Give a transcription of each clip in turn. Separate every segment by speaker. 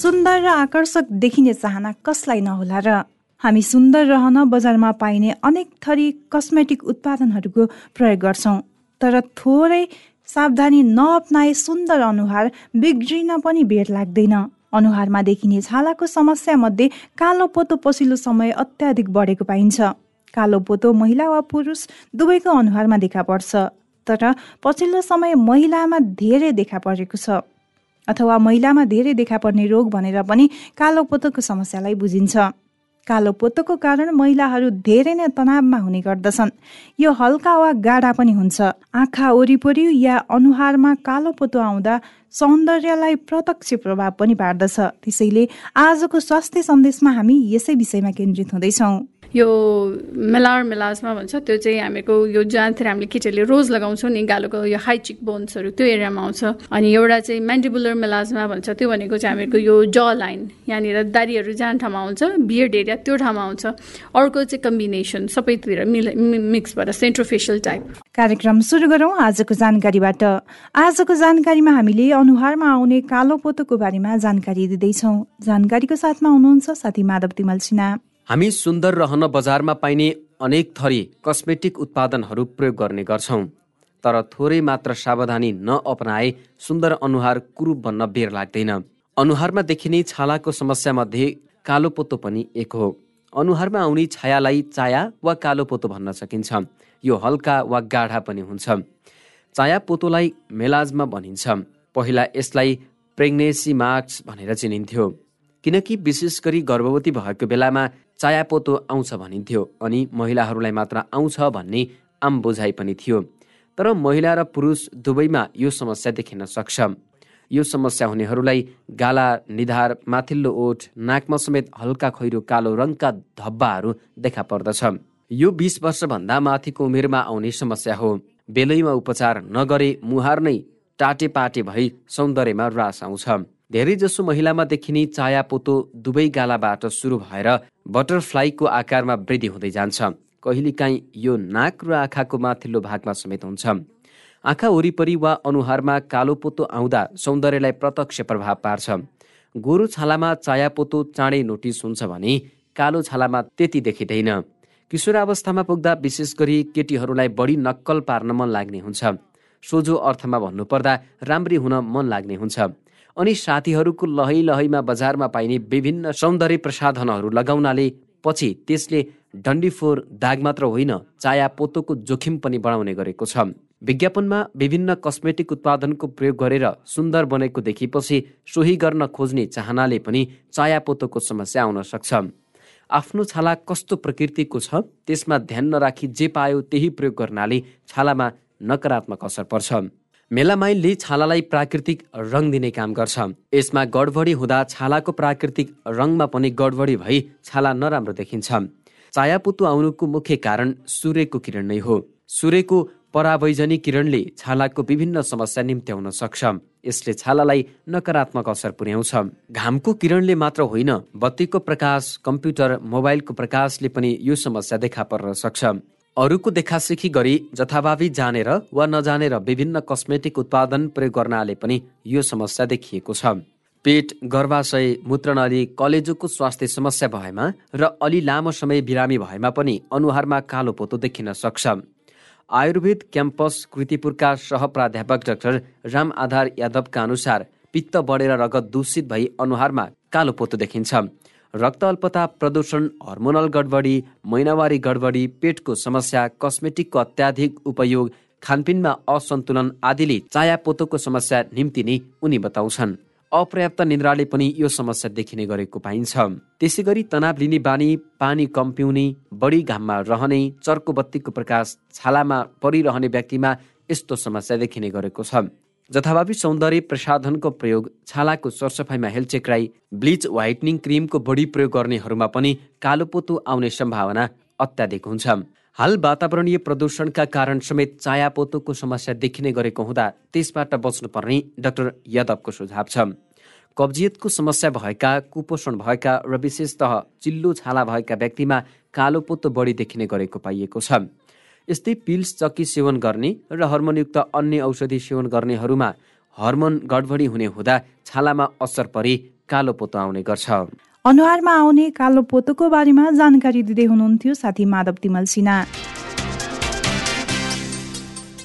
Speaker 1: सुन्दर र आकर्षक देखिने चाहना कसलाई नहोला र हामी सुन्दर रहन बजारमा पाइने अनेक थरी कस्मेटिक उत्पादनहरूको प्रयोग गर्छौँ। तर थोरै सावधानी नअप्नाए सुन्दर अनुहार बिग्रिन पनि बेर लाग्दैन। अनुहारमा देखिने छालाको समस्या मध्ये कालो पोतो पछिल्लो समय अत्याधिक बढेको पाइन्छ। कालो पोतो महिला वा पुरुष दुवैको अनुहारमा देखा पर्छ तर पछिल्लो समय महिलामा धेरै देखा परेको छ। अथवा महिलामा धेरै देखा पर्ने रोग भनेर पनि कालो पोतोको समस्यालाई बुझिन्छ। कालो पोतोको कारण महिलाहरू धेरै नै तनावमा हुने गर्दछन्। यो हल्का वा गाढा पनि हुन्छ। आँखा वरिपरि या अनुहारमा कालो पोतो आउँदा सौन्दर्यलाई प्रत्यक्ष प्रभाव पनि पार्दछ। त्यसैले आजको स्वास्थ्य सन्देशमा हामी यसै विषयमा केन्द्रित हुँदैछौँ।
Speaker 2: यो मेलार मेलाजमा भन्छ त्यो चाहिँ हामीहरूको यो जहाँतिर हामीले केटीहरूले रोज लगाउँछौँ नि गालोको यो हाई चिक बोन्सहरू त्यो एरियामा आउँछ। अनि एउटा चाहिँ मेन्डिबुलर मेलाजमा भन्छ त्यो भनेको चाहिँ हामीहरूको यो ज लाइन यहाँनिर दारीहरू जहाँ ठाउँमा आउँछ बियर्ड एरिया त्यो ठाउँमा आउँछ। अर्को चाहिँ कम्बिनेसन सबैतिर मिल मिक्स भएर सेन्ट्रोफेसियल टाइप
Speaker 1: कार्यक्रम सुरु गरौँ आजको जानकारीबाट। आजको जानकारीमा हामीले अनुहारमा आउने कालो पोतोको बारेमा जानकारी दिँदैछौँ। जानकारीको साथमा हुनुहुन्छ साथी माधव तिमल सिन्हा।
Speaker 3: हामी सुन्दर रहन बजारमा पाइने अनेक थरी कस्मेटिक उत्पादनहरू प्रयोग गर्ने गर्छौँ। तर थोरै मात्र सावधानी नअपनाए सुन्दर अनुहार कुरूप बन्न बेर लाग्दैन। अनुहारमा देखिने छालाको समस्या मध्ये कालो पोतो पनि एक हो। अनुहारमा आउने छायालाई चाया वा कालो पोतो भन्न सकिन्छ। यो हल्का वा गाढा पनि हुन्छ। चाया पोतोलाई मेलाजमा भनिन्छ। पहिला यसलाई प्रेग्नेन्सी मार्क्स भनेर चिनिन्थ्यो। किनकि विशेष गरी गर्भवती भएको बेलामा चायापोतो आउँछ भनिन्थ्यो अनि महिलाहरूलाई मात्र आउँछ भन्ने आम बुझाइ पनि थियो। तर महिला र पुरुष दुवैमा यो समस्या देखिन सक्छ। यो समस्या हुनेहरूलाई गाला निधार माथिल्लो ओठ नाकमा समेत हल्का खैरो कालो रङका धब्बाहरू देखा पर्दछ। यो बिस वर्षभन्दा माथिको उमेरमा आउने समस्या हो। बेलैमा उपचार नगरे मुहार नै टाटे पाटे भई सौन्दर्यमा रास आउँछ। धेरैजसो महिलामा देखिने चाया पोतो दुवै गालाबाट सुरु भएर बटरफ्लाईको आकारमा वृद्धि हुँदै जान्छ। कहिलेकाहीँ यो नाक र आँखाको माथिल्लो भागमा समेत हुन्छ। आँखा वरिपरि वा अनुहारमा कालो पोतो आउँदा सौन्दर्यलाई प्रत्यक्ष प्रभाव पार्छ। गोरु छालामा चाया पोतो चाँडै नोटिस हुन्छ भने कालो छालामा त्यति देखिँदैन। किशोरावस्थामा पुग्दा विशेष गरी केटीहरूलाई बढी नक्कल पार्न मन लाग्ने हुन्छ। सोझो अर्थमा भन्नुपर्दा राम्री हुन मन लाग्ने हुन्छ। अनि साथीहरूको लहै लहैमा बजारमा पाइने विभिन्न सौन्दर्य प्रसाधनहरू लगाउनाले पछि त्यसले डन्डीफोर दाग मात्र होइन चाया पोतोको जोखिम पनि बढाउने गरेको छ। विज्ञापनमा विभिन्न कस्मेटिक उत्पादनको प्रयोग गरेर सुन्दर बनेको देखिएपछि सोही गर्न खोज्ने चाहनाले पनि चाया पोतोको समस्या आउन सक्छ। आफ्नो छाला कस्तो प्रकृतिको छ त्यसमा ध्यान नराखी जे पायो त्यही प्रयोग गर्नाले छालामा नकारात्मक असर पर्छ। मेलामाइनले छालालाई प्राकृतिक रङ दिने काम गर्छ। यसमा गडबडी हुँदा छालाको प्राकृतिक रङमा पनि गडबडी भई छाला नराम्रो देखिन्छ। चायापुतु आउनुको मुख्य कारण सूर्यको किरण नै हो। सूर्यको परावैजनी किरणले छालाको विभिन्न समस्या निम्त्याउन सक्छ। यसले छालालाई नकारात्मक असर पुर्याउँछ। घामको किरणले मात्र होइन बत्तीको प्रकाश कम्प्युटर मोबाइलको प्रकाशले पनि यो समस्या देखा पर्न सक्छ। अरूको देखासेखी गरी जथाभावी जानेर वा नजानेर विभिन्न कस्मेटिक उत्पादन प्रयोग गर्नाले पनि यो समस्या देखिएको छ। पेट गर्भाशय मूत्रनली कलेजोको स्वास्थ्य समस्या भएमा र अलि लामो समय बिरामी भएमा पनि अनुहारमा कालो पोतो देखिन सक्छ। आयुर्वेद क्याम्पस कृतिपुरका सह प्राध्यापक डाक्टर राम आधार यादवका अनुसार पित्त बढेर रगत दूषित भई अनुहारमा कालो पोतो देखिन्छ। रक्त अल्पता प्रदूषण हर्मोनल गडबडी महिनावारी गडबडी पेटको समस्या कस्मेटिकको अत्याधिक उपयोग खानपिनमा असन्तुलन आदिले चाया पोतोको समस्या निम्ति नै उनी बताउँछन्। अपर्याप्त निन्द्राले पनि यो समस्या देखिने गरेको पाइन्छ। त्यसै गरी तनाव लिने बानी पानी कम पिउने बढी घाममा रहने चर्को बत्तीको प्रकाश छालामा परिरहने व्यक्तिमा यस्तो समस्या देखिने गरेको छ। जथाभावी सौन्दर्य प्रसाधनको प्रयोग छालाको सरसफाइमा हेलचेक्राई ब्लिच व्हाइटनिङ क्रिमको बढी प्रयोग गर्नेहरूमा पनि कालोपोतो आउने सम्भावना अत्याधिक हुन्छ। हाल वातावरणीय प्रदूषणका कारण समेत चायापोतोको समस्या देखिने गरेको हुँदा त्यसबाट बच्नुपर्ने डाक्टर यादवको सुझाव छ। कब्जियतको समस्या भएका कुपोषण भएका र विशेषतः चिल्लो छाला भएका व्यक्तिमा कालोपोतो बढी देखिने गरेको पाइएको छ। यस्तै पिल्स चक्की सेवन गर्ने र हर्मोनयुक्त अन्य औषधि सेवन गर्नेहरूमा हर्मोन गडबडी हुने हुँदा छालामा असर परी कालो पोतो आउने गर्छ।
Speaker 1: अनुहारमा आउने कालो पोतोको बारेमा जानकारी दिँदै हुनुहुन्थ्यो साथी माधव तिमल सिन्हा।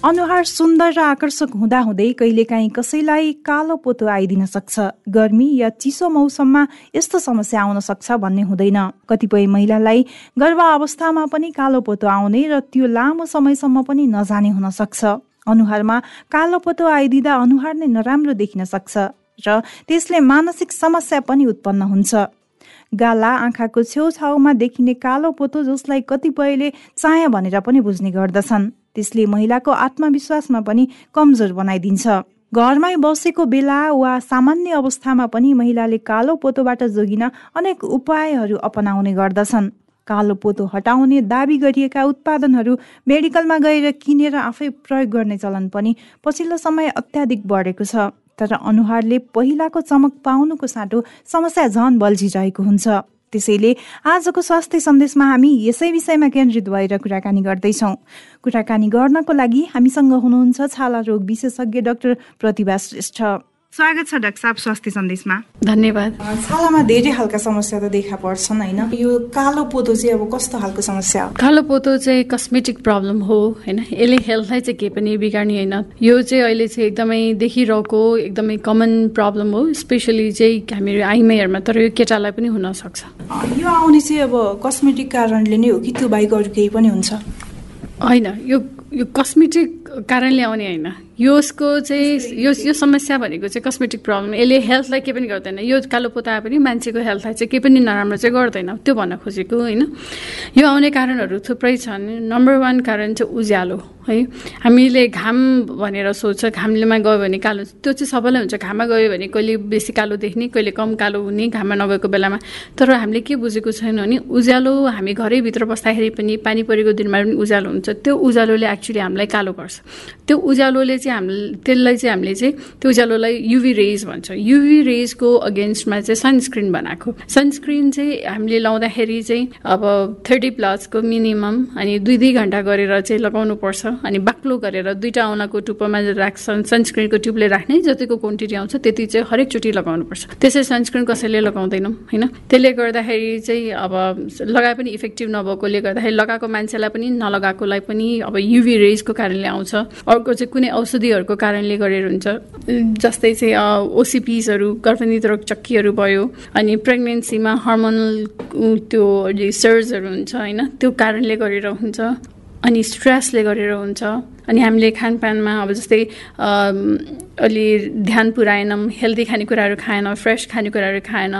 Speaker 1: अनुहार सुन्दर र आकर्षक हुँदाहुँदै कहिलेकाहीँ कसैलाई कालो पोतो आइदिन सक्छ। गर्मी या चिसो मौसममा यस्तो समस्या आउन सक्छ भन्ने हुँदैन। कतिपय महिलालाई गर्भ अवस्थामा पनि कालो पोतो आउने र त्यो लामो समयसम्म पनि नजाने हुन सक्छ। अनुहारमा कालो पोतो आइदिँदा अनुहार नै नराम्रो देखिन सक्छ र त्यसले मानसिक समस्या पनि उत्पन्न हुन्छ। गाला आँखाको छेउछाउमा देखिने कालो पोतो जसलाई कतिपयले चाया भनेर पनि बुझ्ने गर्दछन्। त्यसले महिलाको आत्मविश्वासमा पनि कमजोर बनाइदिन्छ। घरमै बसेको बेला वा सामान्य अवस्थामा पनि महिलाले कालो पोतोबाट जोगिन अनेक उपायहरू अपनाउने गर्दछन्। कालो पोतो हटाउने दावी गरिएका उत्पादनहरू मेडिकलमा गएर किनेर आफै प्रयोग गर्ने चलन पनि पछिल्लो समय अत्याधिक बढेको छ। तर अनुहारले पहिलाको चमक पाउनुको साटो समस्या झन बल्झिरहेको हुन्छ। त्यसैले आजको स्वास्थ्य सन्देशमा हामी यसै विषयमा केन्द्रित भएर कुराकानी गर्दैछौँ। कुराकानी गर्नको लागि हामीसँग हुनुहुन्छ छाला रोग विशेषज्ञ डाक्टर प्रतिभा श्रेष्ठ। स्वागत छ डाक्टर साहब स्वास्थ्य सन्देशमा।
Speaker 2: धन्यवाद।
Speaker 1: छालामा धेरै खालका समस्या त देखा पर्छन् होइन? यो कालो पोतो चाहिँ अब कस्तो खालको समस्या हो?
Speaker 2: कालो पोतो चाहिँ कस्मेटिक प्रब्लम हो होइन? यसले हेल्थलाई चाहिँ केही पनि बिगार्ने होइन। यो चाहिँ अहिले चाहिँ एकदमै देखिरहेको एकदमै कमन प्रब्लम हो स्पेसली चाहिँ हामीहरू आइमाईहरूमा तर यो केटालाई पनि हुनसक्छ
Speaker 1: यो आउने चाहिँ अब कस्मेटिक कारणले नै हो कि त्यो बाहेक अरू केही पनि हुन्छ?
Speaker 2: होइन यो यो कस्मेटिक कारणले आउने होइन। यसको चाहिँ यो यो समस्या भनेको चाहिँ कस्मेटिक प्रब्लम यसले हेल्थलाई केही पनि गर्दैन। यो कालो पोता पनि मान्छेको हेल्थलाई चाहिँ केही पनि नराम्रो चाहिँ गर्दैन। त्यो भन्न खोजेको होइन? यो आउने कारणहरू थुप्रै छन्। नम्बर वान कारण चाहिँ उज्यालो है? हामीले घाम भनेर सोच्छ घामलेमा गयो भने कालो त्यो चाहिँ सबैलाई हुन्छ। घाममा गयो भने कहिले बेसी कालो देख्ने कहिले कम कालो हुने घाममा नगएको बेलामा। तर हामीले के बुझेको छैन भने उज्यालो हामी घरैभित्र बस्दाखेरि पनि पानी परेको दिनमा पनि उज्यालो हुन्छ। त्यो उज्यालोले एक्चुली हामीलाई कालो गर्छ। त्यो उज्यालोले चाहिँ हामी त्यसलाई चाहिँ हामीले चाहिँ त्यो उज्यालोलाई युभी रेज भन्छ। युभी रेजको अगेन्स्टमा चाहिँ सनस्क्रिन बनाएको। सनस्क्रिन चाहिँ हामीले लाउँदाखेरि चाहिँ अब थर्टी प्लसको मिनिमम अनि दुई दुई घन्टा गरेर चाहिँ लगाउनु पर्छ अनि बाक्लो गरेर दुईवटा औनाको टुप्पोमा राख्छ सनस्क्रिनको ट्युबले राख्ने जतिको क्वान्टिटी आउँछ त्यति चाहिँ हरेकचोटि लगाउनुपर्छ। त्यसै सनस्क्रिन कसैले लगाउँदैनौँ होइन? त्यसले गर्दाखेरि चाहिँ अब लगाए पनि इफेक्टिभ नभएकोले गर्दाखेरि लगाएको मान्छेलाई पनि नलगाएकोलाई पनि अब युभी रेजको कारणले आउँछ। अर्को चाहिँ कुनै औषधिहरूको कारणले गरेर हुन्छ। जस्तै चाहिँ ओसिपिसहरू गर्भनिरोधक चक्कीहरू भयो अनि प्रेग्नेन्सीमा हर्मोनल त्यो सर्जहरू हुन्छ होइन त्यो कारणले गरेर हुन्छ अनि स्ट्रेसले गरेर हुन्छ। अनि हामीले खानपानमा अब जस्तै अलि ध्यान पुऱ्याएनौँ हेल्दी खानेकुराहरू खाएन फ्रेस खानेकुराहरू खाएन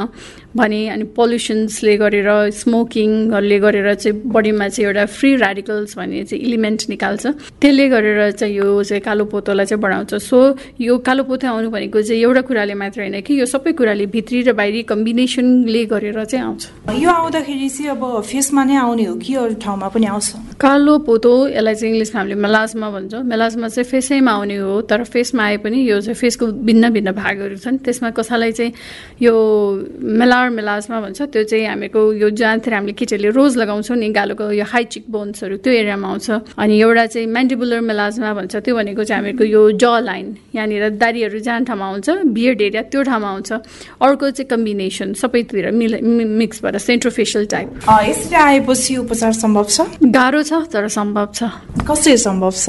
Speaker 2: भने अनि पल्युसन्सले गरेर स्मोकिङहरूले गरेर चाहिँ बडीमा चाहिँ एउटा फ्री रेडिकल्स भन्ने चाहिँ इलिमेन्ट निकाल्छ। त्यसले गरेर चाहिँ यो चाहिँ कालो पोतोलाई चाहिँ बढाउँछ। सो यो कालो पोतो आउनु भनेको चाहिँ एउटा कुराले मात्र होइन कि यो सबै कुराले भित्री र बाहिरी कम्बिनेसनले गरेर चाहिँ आउँछ।
Speaker 1: यो आउँदाखेरि चाहिँ अब फेसमा नै आउने हो कि अरू ठाउँमा पनि आउँछ?
Speaker 2: कालो पोतो यसलाई चाहिँ इङ्ग्लिसमा हामीले मेलाजमा भन्छौँ। मेलाजमा चाहिँ फेसैमा आउने हो तर फेसमा आए पनि यो चाहिँ फेसको भिन्न भिन्न भागहरू छन्। त्यसमा कसैलाई चाहिँ यो मेलार मेलाजमा भन्छ त्यो चाहिँ हामीको यो जहाँतिर हामीले केटीहरूले रोज लगाउँछौँ नि गालोको यो हाई चिक बोन्सहरू त्यो एरियामा आउँछ। अनि एउटा चाहिँ मेन्डिबुलर मेलाजमा भन्छ त्यो भनेको चाहिँ हामीको यो ज लाइन यहाँनिर दारीहरू जहाँ ठाउँमा आउँछ बियर्ड एरिया त्यो ठाउँमा आउँछ। अर्को चाहिँ कम्बिनेसन सबैतिर मिल मिक्स भएर सेन्ट्रोफेसियल टाइप
Speaker 1: यसरी आएपछि उपचार सम्भव छ?
Speaker 2: गाह्रो छ तर सम्भव छ।
Speaker 1: कसरी सम्भव छ?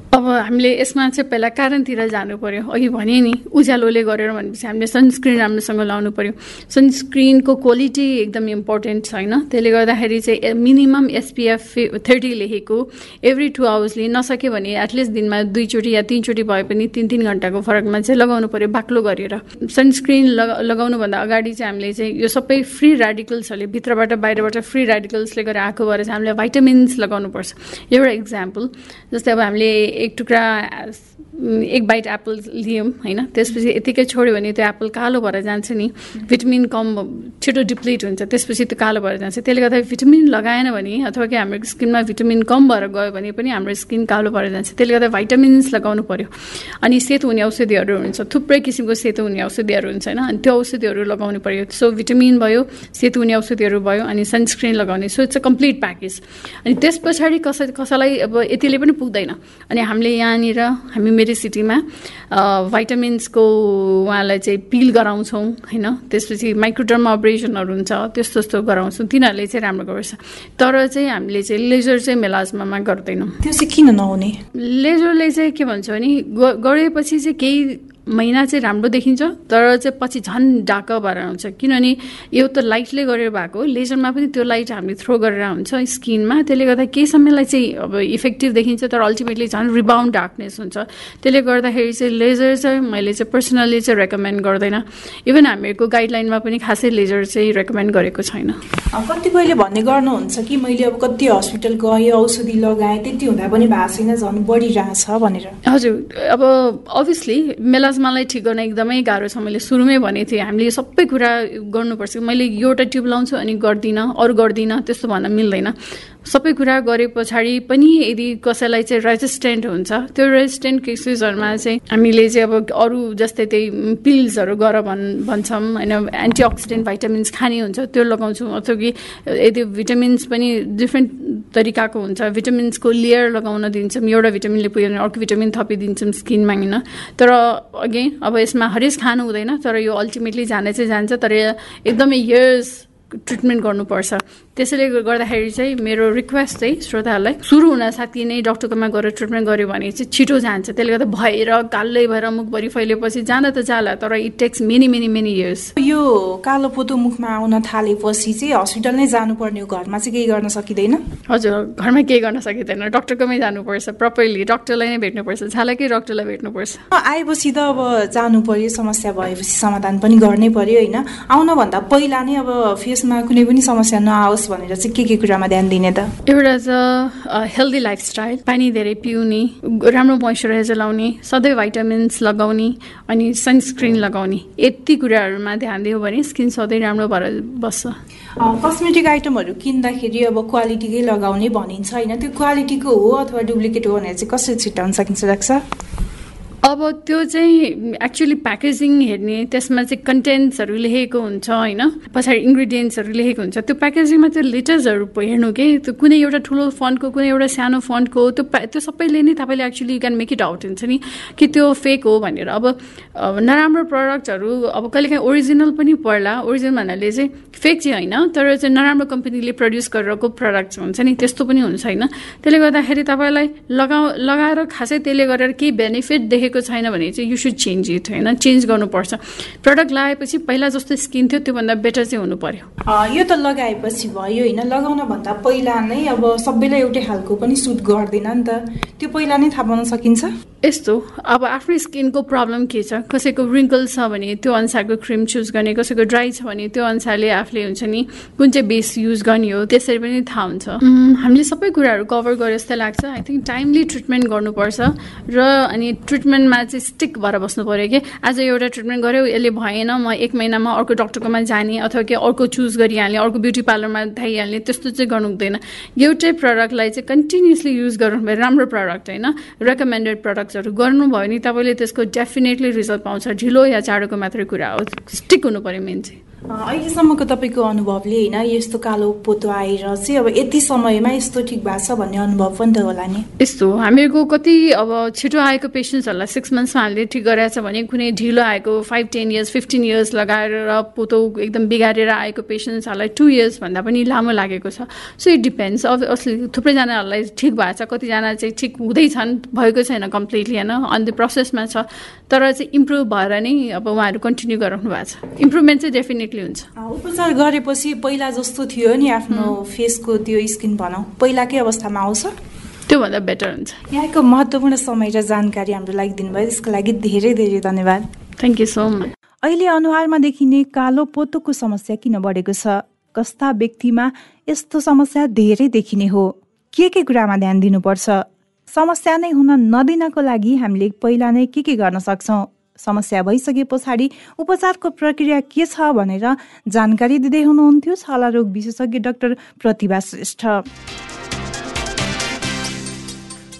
Speaker 2: अब हामीले यसमा चाहिँ पहिला कारणतिर जानु पर्यो। अघि भने नि उज्यालोले गरेर भनेपछि हामीले सनस्क्रिन राम्रोसँग लाउनु पर्यो। सनस्क्रिनको क्वालिटी एकदम इम्पोर्टेन्ट छैन। त्यसले गर्दाखेरि चाहिँ मिनिमम एसपिएफ थर्टी लेखेको एभ्री टु आवर्सले नसक्यो भने एटलिस्ट दिनमा दुईचोटि या तिनचोटि भए पनि तिन तिन घन्टाको फरकमा चाहिँ लगाउनु पर्यो बाक्लो गरेर। सनस्क्रिन लगाउनुभन्दा अगाडि चाहिँ हामीले चाहिँ यो सबै फ्री रेडिकल्सहरूले भित्रबाट बाहिरबाट फ्री रेडिकल्सले गरेर आएको भएर चाहिँ हामीले भाइटामिन्स लगाउनुपर्छ। एउटा इक्जाम्पल जस्तै अब हामीले एक टुक्रा एक बाइट एप्पल लियौँ होइन? त्यसपछि यतिकै छोड्यो भने त्यो एप्पल कालो भएर जान्छ नि। भिटामिन कम छिटो डिप्लिट हुन्छ। त्यसपछि त्यो कालो भएर जान्छ। त्यसले गर्दा भिटामिन लगाएन भने अथवा कि हाम्रो स्किनमा भिटामिन कम भएर गयो भने पनि हाम्रो स्किन कालो भएर जान्छ। त्यसले गर्दा भाइटामिन्स लगाउनु पऱ्यो अनि सेतो हुने औषधिहरू हुन्छ। थुप्रै किसिमको सेतो हुने औषधिहरू हुन्छ होइन? अनि त्यो औषधिहरू लगाउनु पऱ्यो सो भिटामिन भयो सेतो हुने औषधिहरू भयो अनि सनस्क्रिन लगाउने। So it's a complete package अनि त्यस पछाडि कसै कसैलाई अब यतिले पनि पुग्दैन। अनि हामीले यहाँनिर हामी मेरो सिटीमा भाइटामिन्सको उहाँलाई चाहिँ पिल गराउँछौँ होइन? त्यसपछि माइक्रोटर्म अपरेसनहरू हुन्छ त्यस्तो त्यस्तो गराउँछौँ। तिनीहरूले चाहिँ राम्रो गर्छ। तर चाहिँ हामीले चाहिँ लेजर चाहिँ मेलाजमामा गर्दैनौँ।
Speaker 1: त्यो चाहिँ किन नहुने?
Speaker 2: लेजरले चाहिँ के भन्छ भने गरेपछि चाहिँ केही महिना चाहिँ राम्रो देखिन्छ तर चाहिँ पछि झन् डाक भएर आउँछ। किनभने यो त लाइटले गरेर भएको लेजरमा पनि त्यो लाइट हामीले थ्रो गरेर हुन्छ स्किनमा त्यसले गर्दा केही समयलाई चाहिँ अब इफेक्टिभ देखिन्छ तर अल्टिमेटली झन् रिबाउन्ड डार्कनेस हुन्छ। त्यसले गर्दाखेरि चाहिँ लेजर चाहिँ मैले चाहिँ पर्सनली चाहिँ रेकमेन्ड गर्दैन। इभन हामीहरूको गाइडलाइनमा पनि खासै लेजर चाहिँ रेकमेन्ड गरेको छैन।
Speaker 1: कतिपयले भन्ने गर्नुहुन्छ कि मैले अब कति हस्पिटल गएँ औषधि लगाएँ त्यति हुँदा पनि भएको छैन झन् बढिरहेछ भनेर।
Speaker 2: हजुर अब अभियसली मेला प्लाज्मालाई ठिक गर्न एकदमै गाह्रो छ। मैले सुरुमै भनेको थिएँ हामीले सबै कुरा गर्नुपर्छ। मैले एउटा ट्युब लाउँछु अनि गर्दिनँ अरू गर्दिनँ त्यस्तो भन्न मिल्दैन। सबै कुरा गरे पछाडि पनि यदि कसैलाई चाहिँ रेजिस्टेन्ट हुन्छ त्यो रेजिस्टेन्ट केसेसहरूमा चाहिँ हामीले चाहिँ अब अरू जस्तै त्यही पिल्सहरू गर भन् भन्छौँ। होइन एन्टिअक्सिडेन्ट भाइटामिन्स खाने हुन्छ त्यो लगाउँछौँ। अथवा कि यदि भिटामिन्स पनि डिफ्रेन्ट तरिकाको हुन्छ। भिटामिन्सको लेयर लगाउन दिन्छौँ एउटा भिटामिनले पुग्यो भने अर्को भिटामिन थपिदिन्छौँ स्किनमा होइन। तर अगेन अब यसमा हरेस खानु हुँदैन तर यो अल्टिमेटली जाने चाहिँ जान्छ तर एकदमै इयर्स ट्रिटमेन्ट गर्नुपर्छ। त्यसैले गर्दाखेरि चाहिँ मेरो रिक्वेस्ट चाहिँ श्रोताहरूलाई सुरु हुन साथी नै डक्टरकोमा गएर ट्रिटमेन्ट गऱ्यो भने चाहिँ छिटो जान्छ। त्यसले गर्दा भएर कालै भएर मुखभरि फैलेपछि जान त जाला तर it takes many many many years
Speaker 1: यो कालो पोतो मुखमा आउन थालेपछि चाहिँ हस्पिटल नै जानुपर्ने हो घरमा चाहिँ केही गर्न सकिँदैन।
Speaker 2: हजुर घरमा केही गर्न सकिँदैन। डक्टरकोमै जानुपर्छ प्रपरली डक्टरलाई नै भेट्नुपर्छ छालाकै डक्टरलाई भेट्नुपर्छ।
Speaker 1: आएपछि त अब जानु पर्यो समस्या भएपछि समाधान पनि गर्नै पर्यो होइन? आउनभन्दा पहिला नै अब फेसमा कुनै पनि समस्या नआओस्। भनेर चाहिँ के के कुरामा ध्यान दिने त?
Speaker 2: एउटा छ हेल्दी लाइफस्टाइल पानी धेरै पिउने राम्रो मोइस्चराइजर लाउने सधैँ भाइटामिन्स लगाउने अनि सनस्क्रिन लगाउने। यति कुराहरूमा ध्यान दियो भने स्किन सधैँ राम्रो भएर बस्छ।
Speaker 1: कस्मेटिक आइटमहरू किन्दाखेरि अब क्वालिटीकै लगाउने भनिन्छ होइन? त्यो क्वालिटीको हो अथवा डुप्लिकेट हो भनेर चाहिँ कसरी छिट्टाउन सकिन्छ राख्छ
Speaker 2: अब त्यो चाहिँ एक्चुली प्याकेजिङ हेर्ने त्यसमा चाहिँ कन्टेन्ट्सहरू लेखेको हुन्छ होइन? पछाडि इन्ग्रिडियन्ट्सहरू लेखेको हुन्छ। त्यो प्याकेजिङमा त्यो लेटर्सहरू हेर्नु के? त्यो कुनै एउटा ठुलो फन्टको कुनै एउटा सानो फन्टको त्यो त्यो सबैले नै तपाईँले actually can make it out हुन्छ नि? कि त्यो फेक हो भनेर। अब नराम्रो प्रडक्टहरू अब कहिलेकाहीँ ओरिजिनल पनि पर्ला। ओरिजिनल भन्नाले चाहिँ फेक चाहिँ होइन तर चाहिँ नराम्रो कम्पनीले प्रड्युस गरेरको प्रडक्ट हुन्छ नि? त्यस्तो पनि हुन्छ होइन? त्यसले गर्दाखेरि तपाईँलाई लगाउ लगाएर खासै त्यसले गरेर केही बेनिफिट देखेको दिएको छैन भने चाहिँ यु सुड चेन्ज इट होइन? चेन्ज गर्नुपर्छ। प्रडक्ट लगाएपछि पहिला जस्तो स्किन थियो त्योभन्दा बेटर चाहिँ हुनु पर्यो।
Speaker 1: यो त लगाएपछि भयो होइन। लगाउन भन्दा पहिला नै अब सबैलाई एउटै खालको पनि सुट गर्दैन नि त। त्यो पहिला नै थाहा पाउन सकिन्छ?
Speaker 2: यस्तो अब आफ्नो स्किनको प्रब्लम के छ? कसैको रिङ्कल छ भने त्यो अनुसारको क्रिम चुज गर्ने कसैको ड्राई छ भने त्यो अनुसारले आफूले हुन्छ नि कुन चाहिँ बेस युज गर्ने हो त्यसरी पनि थाहा हुन्छ। हामीले सबै कुराहरू कभर गरे जस्तो लाग्छ। आई थिङ्क टाइमली ट्रिटमेन्ट गर्नुपर्छ र अनि ट्रिटमेन्टमा चाहिँ स्टिक भएर बस्नु पऱ्यो कि? आज एउटा ट्रिटमेन्ट गऱ्यो यसले भएन म एक महिनामा अर्को डक्टरकोमा जाने अथवा कि अर्को चुज गरिहाल्ने अर्को ब्युटी पार्लरमा थाइहाल्ने त्यस्तो चाहिँ गर्नु हुँदैन। एउटै प्रडक्टलाई चाहिँ कन्टिन्युसली युज गर्नु राम्रो प्रडक्ट होइन? रेकमेन्डेड प्रडक्ट वर्कआउट्सहरू गर्नुभयो भने तपाईँले त्यसको डेफिनेटली रिजल्ट पाउँछ। ढिलो या चाँडोको मात्रै कुरा हो। स्टिक हुनु पऱ्यो मेन चाहिँ।
Speaker 1: अहिलेसम्मको तपाईँको अनुभवले होइन यस्तो कालो पोतो आएर चाहिँ अब यति समयमा यस्तो ठिक भएको छ भन्ने अनुभव पनि त होला नि?
Speaker 2: यस्तो हामीहरूको कति अब छिटो आएको पेसेन्ट्सहरूलाई सिक्स मन्थ्समा हामीले ठिक गरेछ भने कुनै ढिलो आएको five ten years fifteen years लगाएर पोतो एकदम बिगारेर आएको पेसेन्ट्सहरूलाई टु इयर्स भन्दा पनि लामो लागेको छ। सो इट डिपेन्ड्स अब असली थुप्रैजनाहरूलाई ठिक भएको छ कतिजना चाहिँ ठिक हुँदैछन् भएको छैन कम्प्लिटली होइन? अन्त प्रोसेसमा छ तर चाहिँ इम्प्रुभ भएर नै अब उहाँहरू कन्टिन्यू गराउनु भएको छ। इम्प्रुभमेन्ट चाहिँ डेफिनेटली हुन्छ।
Speaker 1: उपचार गरेपछि पहिला जस्तो थियो नि आफ्नो फेसको त्यो स्किन भनौँ पहिलाकै अवस्थामा आउँछ
Speaker 2: त्योभन्दा बेटर हुन्छ।
Speaker 1: यहाँको महत्त्वपूर्ण समय र जानकारी हाम्रो लागि दिनुभयो। त्यसको लागि धेरै धेरै धन्यवाद।
Speaker 2: थ्याङ्क यू सो मच
Speaker 1: अहिले अनुहारमा देखिने कालो पोतोको समस्या किन बढेको छ? कस्ता व्यक्तिमा यस्तो समस्या धेरै देखिने हो? के के कुरामा ध्यान दिनुपर्छ? समस्या नै हुन नदिनको लागि हामीले पहिला नै के के गर्न सक्छौँ? समस्या भइसके पछाडि उपचारको प्रक्रिया के छ भनेर जानकारी दिँदै हुनुहुन्थ्यो छाला रोग विशेषज्ञ डाक्टर प्रतिभा श्रेष्ठ।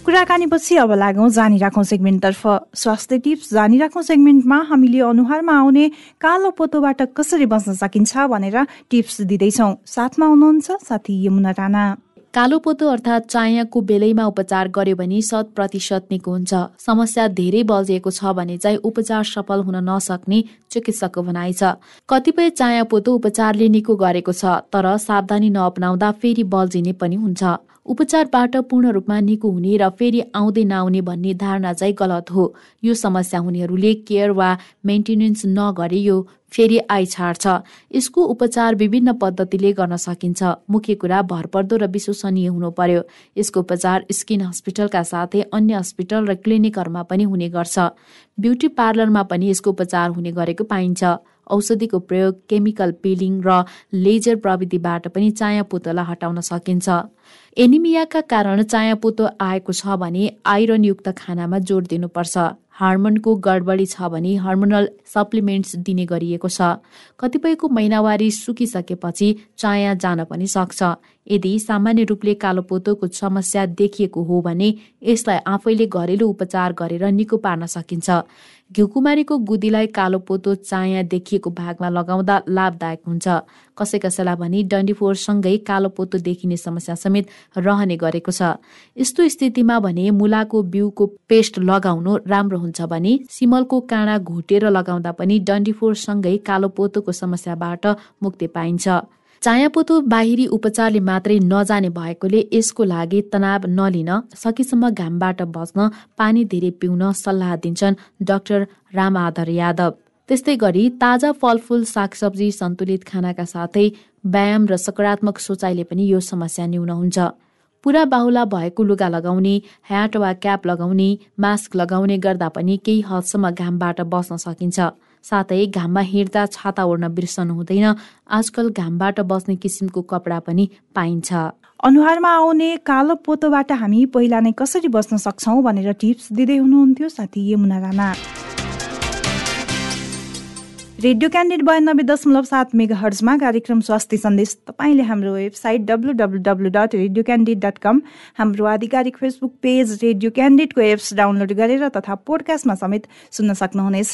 Speaker 1: कुराकानीपछि अब लागौँ जानिराखौँ सेगमेन्टतर्फ। स्वास्थ्य टिप्स जानिराखौँ सेगमेन्टमा हामीले अनुहारमा आउने कालो पोतोबाट कसरी बच्न सकिन्छ भनेर टिप्स दिँदैछौँ। साथमा हुनुहुन्छ साथी यमुना राणा।
Speaker 4: कालोपोतो अर्थात् चायाको बेलैमा उपचार गर्यो भने शत प्रतिशत निको हुन्छ। समस्या धेरै बल्झिएको छ भने चाहिँ उपचार सफल हुन नसक्ने चिकित्सकको भनाइ छ। कतिपय चायापोतो उपचारले निको गरेको छ तर सावधानी नअपनाउँदा फेरि बल्झिने पनि हुन्छ। उपचारबाट पूर्ण रूपमा निको हुने र फेरि आउँदै नआउने भन्ने धारणा चाहिँ गलत हो। यो समस्या हुनेहरूले केयर वा मेन्टेनेन्स नगरे यो फेरि आइ छाड्छ यसको उपचार विभिन्न पद्धतिले गर्न सकिन्छ। मुख्य कुरा भरपर्दो र विश्वसनीय हुनु पर्यो। यसको उपचार स्किन हस्पिटलका साथै अन्य हस्पिटल र क्लिनिकहरूमा पनि हुने गर्छ। ब्युटी पार्लरमा पनि यसको उपचार हुने गरेको पाइन्छ। औषधिको प्रयोग केमिकल पिलिङ र लेजर प्रविधिबाट पनि चाया पुतला हटाउन सकिन्छ। एनिमियाका कारण चाया पुतो आएको छ भने आइरनयुक्त खानामा जोड दिनुपर्छ। हार्मोनको गडबडी छ भने हर्मोनल सप्लिमेन्ट्स दिने गरिएको छ। कतिपयको महिनावारी सुकिसकेपछि चाया जान पनि सक्छ। यदि सामान्य रूपले कालोपोतोको समस्या देखिएको हो भने यसलाई आफैले घरेलु उपचार गरेर निको पार्न सकिन्छ। घिउकुमारीको गुदीलाई कालो पोतो चाया देखिएको भागमा लगाउँदा लाभदायक हुन्छ। कसै कसैलाई भने डन्डीफोरसँगै कालो पोतो देखिने समस्या समेत रहने गरेको छ। यस्तो स्थितिमा भने मुलाको बिउको पेस्ट लगाउनु राम्रो हुन्छ भने सिमलको काँडा घोटेर लगाउँदा पनि डन्डीफोरसँगै कालो पोतोको समस्याबाट मुक्ति पाइन्छ। चायापोतो बाहिरी उपचारले मात्रै नजाने भएकोले यसको लागि तनाव नलिन सकेसम्म घामबाट बच्न पानी धेरै पिउन सल्लाह दिन्छन् डाक्टर रामआधर यादव। त्यस्तै गरी ताजा फलफुल सागसब्जी सन्तुलित खानाका साथै व्यायाम र सकारात्मक सोचाइले पनि यो समस्या न्यून हुन्छ पुरा बाहुला भएको लुगा लगाउने ह्याट वा क्याप लगाउने मास्क लगाउने गर्दा पनि केही हदसम्म घामबाट बस्न सकिन्छ। साथै घाममा हिँड्दा छाता ओढ्न बिर्सनु हुँदैन। आजकल घामबाट बस्ने किसिमको कपडा पनि पाइन्छ।
Speaker 1: अनुहारमा आउने कालो पोतोबाट हामी पहिला नै कसरी बस्न सक्छौँ भनेर टिप्स दिँदै हुनुहुन्थ्यो साथी यमुना राणा रेडियो क्यान्डिड बयानब्बे दशमलव सात मेगा हर्जमा कार्यक्रम स्वास्थ्य सन्देश तपाईँले हाम्रो website W W W dot radio candid dot com हाम्रो आधिकारिक फेसबुक पेज रेडियो क्यान्डिडको एप्स डाउनलोड गरेर तथा पोडकास्टमा समेत सुन्न सक्नुहुनेछ।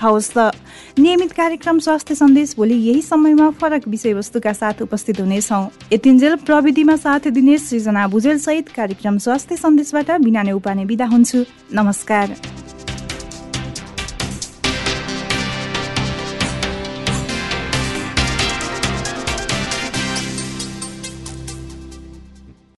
Speaker 1: हवस् त। नियमित कार्यक्रम स्वास्थ्य सन्देश भोलि यही समयमा फरक विषयवस्तुका साथ उपस्थित हुनेछौँ। यतिन्जेल प्रविधिमा साथ दिने सृजना भुजेल सहित कार्यक्रम स्वास्थ्य सन्देशबाट बिना नै उपाने बिदा हुन्छु। नमस्कार।